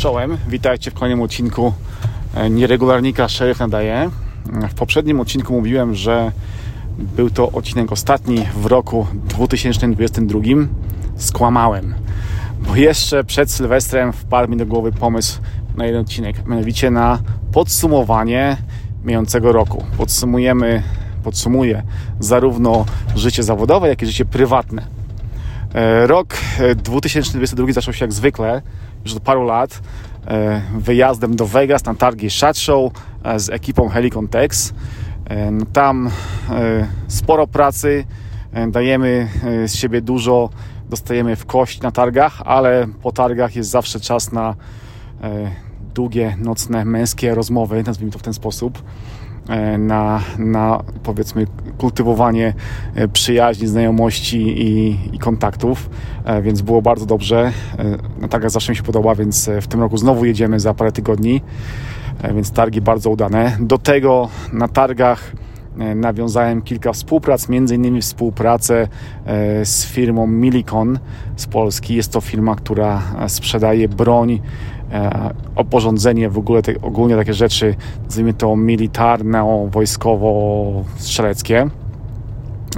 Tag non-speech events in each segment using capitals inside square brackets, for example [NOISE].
Czołem, witajcie w kolejnym odcinku e, Nieregularnika Szeryf nadaje. W poprzednim odcinku mówiłem, że był to odcinek ostatni w roku 2022. Skłamałem, bo jeszcze przed Sylwestrem wpadł mi do głowy pomysł na jeden odcinek, mianowicie na podsumowanie mijającego roku. Podsumujemy, podsumuję zarówno życie zawodowe, jak i życie prywatne. E, rok 2022 zaczął się jak zwykle, już od paru lat, e, wyjazdem do Vegas na targi SHOT Show e, z ekipą Helicon Tex. No tam sporo pracy, dajemy z siebie dużo, dostajemy w kość na targach, ale po targach jest zawsze czas na długie, nocne, męskie rozmowy, nazwijmy to w ten sposób. E, na, na powiedzmy kultywowanie e, przyjaźni, znajomości i, i kontaktów, e, więc było bardzo dobrze. No, targa zawsze mi się podoba, więc w tym roku znowu jedziemy za parę tygodni, więc targi bardzo udane. Do tego na targach nawiązałem kilka współprac, między innymi współpracę z firmą Milicon z Polski. Jest to firma, która sprzedaje broń oporządzenie, w ogóle te, ogólnie takie rzeczy, nazwijmy to militarne, wojskowo-strzeleckie.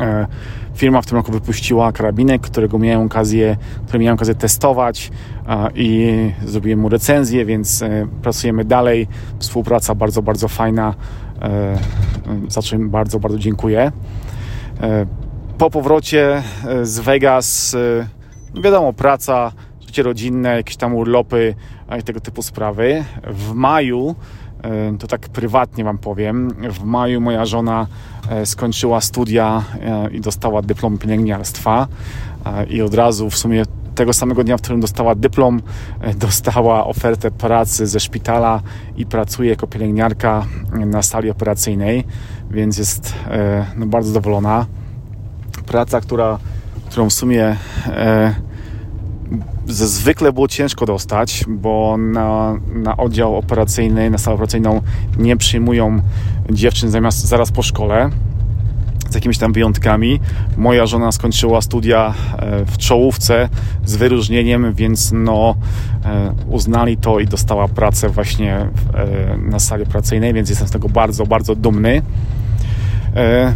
E, firma w tym roku wypuściła karabinek, którego miałem okazję, który miałem okazję testować e, i zrobiłem mu recenzję, więc pracujemy dalej. Współpraca bardzo, bardzo fajna, za czym bardzo, bardzo dziękuję. Po powrocie z Vegas, wiadomo, praca, życie rodzinne, jakieś tam urlopy i tego typu sprawy. W maju, e, to tak prywatnie Wam powiem, w maju moja żona e, skończyła studia e, i dostała dyplom pielęgniarstwa i od razu w sumie tego samego dnia, w którym dostała dyplom, dostała ofertę pracy ze szpitala i pracuje jako pielęgniarka na sali operacyjnej, więc jest no, bardzo zadowolona. Praca, która, którą w sumie zwykle było ciężko dostać, bo na, na oddział operacyjny, na salę operacyjną nie przyjmują dziewczyn zamiast, zaraz po szkole z jakimiś tam wyjątkami. Moja żona skończyła studia e, w czołówce z wyróżnieniem, więc no e, uznali to i dostała pracę właśnie e, na sali operacyjnej, więc jestem z tego bardzo, bardzo dumny.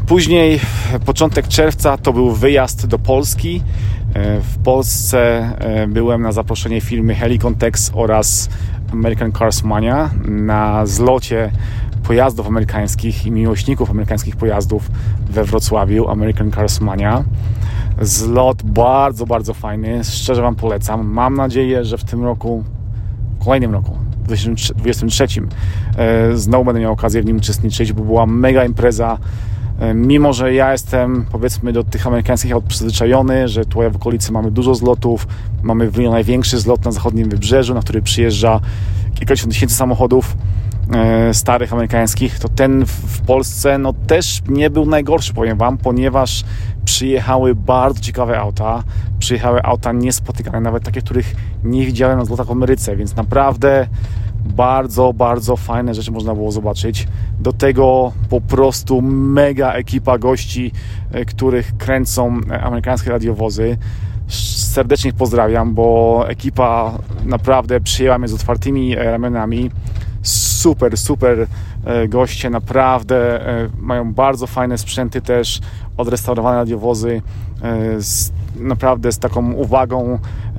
Później, początek czerwca, to był wyjazd do Polski. E, w Polsce e, byłem na zaproszenie firmy Helicontex oraz American Cars Mania na zlocie pojazdów amerykańskich i miłośników amerykańskich pojazdów we Wrocławiu American Cars Mania. Zlot bardzo, bardzo fajny. Szczerze Wam polecam. Mam nadzieję, że w tym roku, kolejnym roku, 2023, e, znowu będę miał okazję w nim uczestniczyć, bo była mega impreza. E, mimo, że ja jestem powiedzmy do tych amerykańskich aut przyzwyczajony, że tutaj w okolicy mamy dużo zlotów, mamy największy zlot na zachodnim wybrzeżu, na który przyjeżdża kilkadziesiąt tysięcy samochodów starych amerykańskich, to ten w Polsce no też nie był najgorszy, powiem Wam, ponieważ przyjechały bardzo ciekawe auta, przyjechały auta niespotykane, nawet takie, których nie widziałem na zlotach w Ameryce, więc naprawdę bardzo, bardzo fajne rzeczy można było zobaczyć. Do tego po prostu mega ekipa gości, e, których kręcą e, amerykańskie radiowozy. Serdecznie ich pozdrawiam, bo ekipa naprawdę przyjęła mnie z otwartymi e, ramionami. Super, super goście, naprawdę mają bardzo fajne sprzęty też, odrestaurowane radiowozy, z, naprawdę z taką uwagą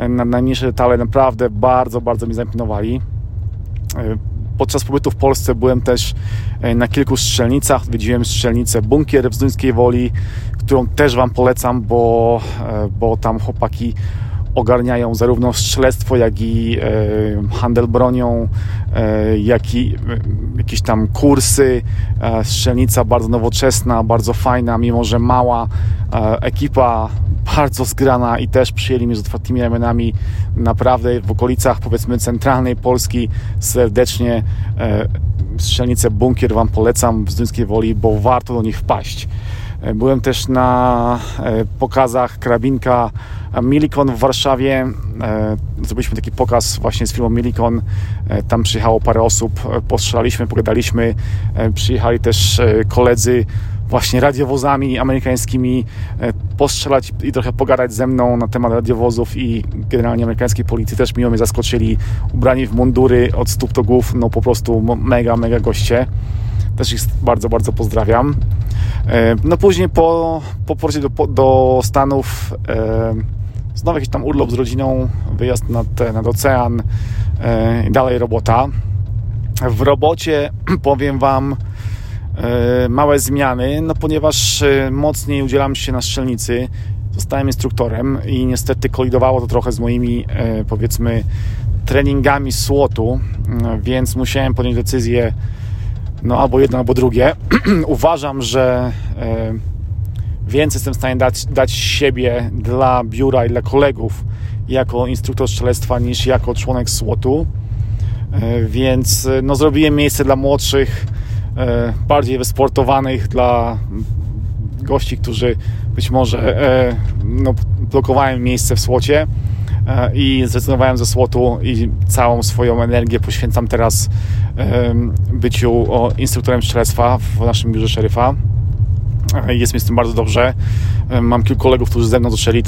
na najmniejsze detale, naprawdę bardzo, bardzo mi zaimponowali. E, podczas pobytu w Polsce byłem też e, na kilku strzelnicach. Odwiedziłem strzelnicę Bunkier w Zduńskiej Woli, którą też Wam polecam, bo, e, bo tam chłopaki ogarniają zarówno strzelectwo, jak i handel bronią, jak i jakieś tam kursy. Strzelnica bardzo nowoczesna, bardzo fajna, mimo że mała. Ekipa bardzo zgrana i też przyjęli mnie z otwartymi ramionami. Naprawdę w okolicach powiedzmy centralnej Polski serdecznie e, strzelnicę Bunkier Wam polecam w Zduńskiej Woli, bo warto do nich wpaść. E, byłem też na e, pokazach karabinka Milikon w Warszawie. E, zrobiliśmy taki pokaz właśnie z firmą Milikon. Tam przyjechało parę osób, postrzelaliśmy, pogadaliśmy. Przyjechali też koledzy właśnie radiowozami amerykańskimi postrzelać i trochę pogadać ze mną na temat radiowozów i generalnie amerykańskiej policji. Też miło mnie zaskoczyli, ubrani w mundury od stóp do głów, no po prostu mega, mega goście. Też ich bardzo, bardzo pozdrawiam. E, no później po, po do, do Stanów e, znowu jakiś tam urlop z rodziną, wyjazd nad, nad ocean e, i dalej robota. W robocie [CLEARS THROAT] powiem Wam małe zmiany, no ponieważ mocniej udzielam się na strzelnicy, zostałem instruktorem i niestety kolidowało to trochę z moimi powiedzmy treningami SWOT-u, więc musiałem podjąć decyzję no albo jedno, albo drugie. [CLEARS THROAT] Uważam, że e, więcej jestem w stanie dać, dać siebie dla biura i dla kolegów jako instruktor strzelectwa niż jako członek SWOT-u. E, więc e, no, zrobiłem miejsce dla młodszych, bardziej wysportowanych, dla gości, którzy być może no, blokowałem miejsce w słocie i zrezygnowałem ze słotu i całą swoją energię poświęcam teraz byciu instruktorem strzelectwa w naszym biurze szeryfa. Jest mi z tym bardzo dobrze. Mam kilku kolegów, którzy ze mną zaczęli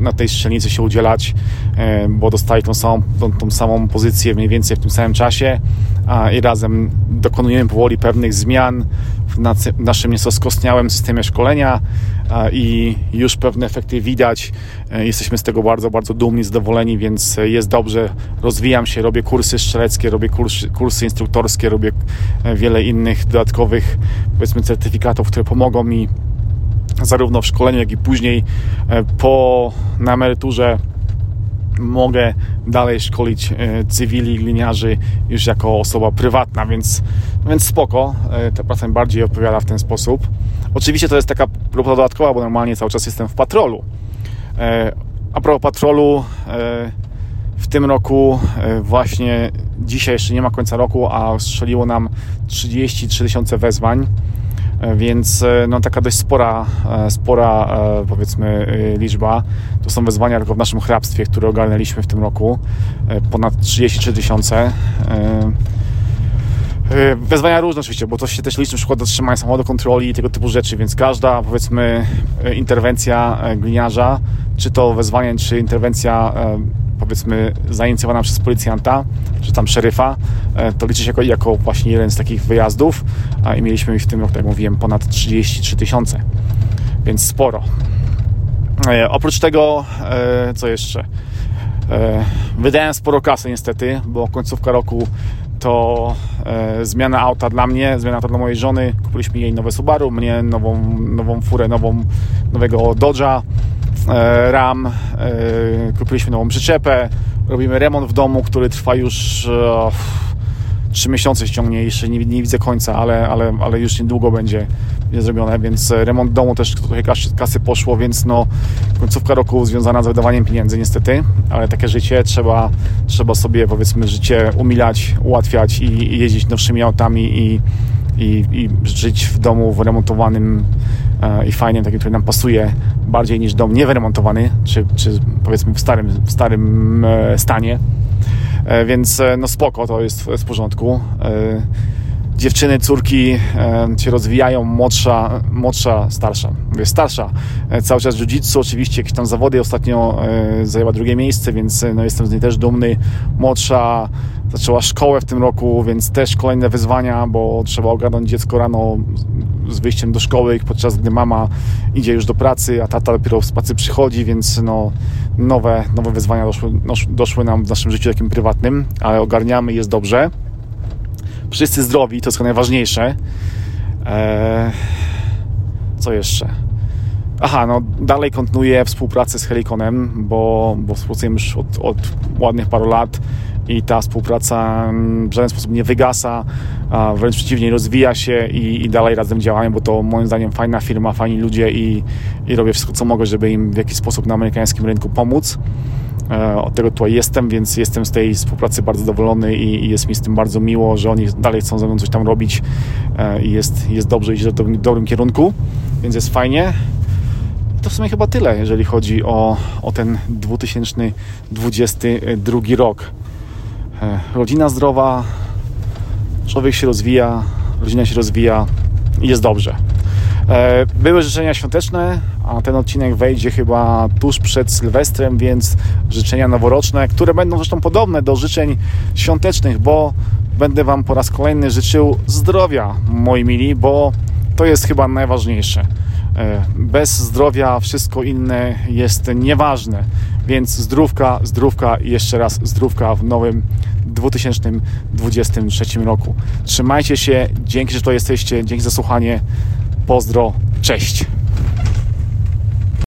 na tej strzelnicy się udzielać, bo dostali tą samą, tą, tą samą pozycję mniej więcej w tym samym czasie i razem dokonujemy powoli pewnych zmian w naszym nieco skostniałym systemie szkolenia i już pewne efekty widać. E, jesteśmy z tego bardzo, bardzo dumni, zadowoleni, więc jest dobrze. Rozwijam się, robię kursy strzeleckie, robię kursy, kursy instruktorskie, robię e, wiele innych dodatkowych, powiedzmy, certyfikatów, które pomogą mi zarówno w szkoleniu, jak i później e, po, na emeryturze mogę dalej szkolić e, cywili, gliniarzy już jako osoba prywatna, więc, więc spoko. E, ta praca mi bardziej odpowiada w ten sposób. Oczywiście to jest taka robota dodatkowa, bo normalnie cały czas jestem w patrolu. A propos patrolu, w tym roku właśnie dzisiaj jeszcze nie ma końca roku, a strzeliło nam 33 tysiące wezwań więc e, no, taka dość spora, e, spora powiedzmy liczba. To są wezwania tylko w naszym hrabstwie, które ogarnęliśmy w tym roku. Ponad 33 tysiące. Wezwania różne oczywiście, bo to się też liczy na przykład zatrzymania samochodu kontroli i tego typu rzeczy, więc każda powiedzmy interwencja gliniarza, czy to wezwanie, czy interwencja powiedzmy zainicjowana przez policjanta, czy tam szeryfa, e, to liczy się jako, jako właśnie jeden z takich wyjazdów a mieliśmy w tym roku, tak jak mówiłem, ponad 33 tysiące, więc sporo. E, oprócz tego, e, co jeszcze? Wydałem sporo kasy niestety, bo końcówka roku to zmiana auta dla mnie, zmiana auta dla mojej żony. Kupiliśmy jej nowe Subaru, mnie nową, nową furę, nową, nowego Dodge'a. E, RAM, e, kupiliśmy nową przyczepę, robimy remont w domu, który trwa już e, trzy miesiące ściągnie, jeszcze nie, nie, widzę końca, ale, ale, ale już niedługo będzie, będzie zrobione, więc remont domu też trochę kasy, kasy poszło, więc no końcówka roku związana z wydawaniem pieniędzy niestety, ale takie życie trzeba, trzeba sobie powiedzmy życie umilać, ułatwiać i, i jeździć nowszymi autami i, i, i żyć w domu wyremontowanym E, i fajnie, taki, który nam pasuje bardziej niż dom niewyremontowany, czy, czy powiedzmy w starym, w starym e, stanie. E, więc no spoko, to jest w porządku. Dziewczyny, córki się rozwijają, młodsza, młodsza, starsza. Mówię starsza. Cały czas jiu-jitsu, oczywiście jakieś tam zawody. Ostatnio zajęła drugie miejsce, więc no, jestem z niej też dumny. Młodsza zaczęła szkołę w tym roku, więc też kolejne wyzwania, bo trzeba ogarnąć dziecko rano z wyjściem do szkoły, podczas gdy mama idzie już do pracy, a tata dopiero z pracy przychodzi, więc no, nowe, nowe wyzwania doszły, doszły nam w naszym życiu takim prywatnym, ale ogarniamy jest dobrze. Wszyscy zdrowi, to jest najważniejsze. Eee, co jeszcze? Aha, no dalej kontynuuję współpracę z Helikonem, bo, bo współpracujemy już od, od ładnych paru lat i ta współpraca w żaden sposób nie wygasa, a wręcz przeciwnie, rozwija się i, i dalej razem działamy, bo to moim zdaniem fajna firma, fajni ludzie i, i robię wszystko, co mogę, żeby im w jakiś sposób na amerykańskim rynku pomóc. E, od tego tutaj jestem, więc jestem z tej współpracy bardzo zadowolony i, i jest mi z tym bardzo miło, że oni dalej chcą ze mną coś tam robić e, i jest, jest dobrze, iść w dobrym, dobrym kierunku, więc jest fajnie. To w sumie chyba tyle, jeżeli chodzi o, o ten 2022 rok. E, rodzina zdrowa, człowiek się rozwija, rodzina się rozwija i jest dobrze. E, były życzenia świąteczne, a ten odcinek wejdzie chyba tuż przed Sylwestrem, więc życzenia noworoczne, które będą zresztą podobne do życzeń świątecznych, bo będę Wam po raz kolejny życzył zdrowia, moi mili, bo to jest chyba najważniejsze. E, bez zdrowia wszystko inne jest nieważne, więc zdrówka, zdrówka i jeszcze raz zdrówka w nowym 2023 roku. Trzymajcie się, dzięki, że to jesteście, dzięki za słuchanie. Pozdro, cześć.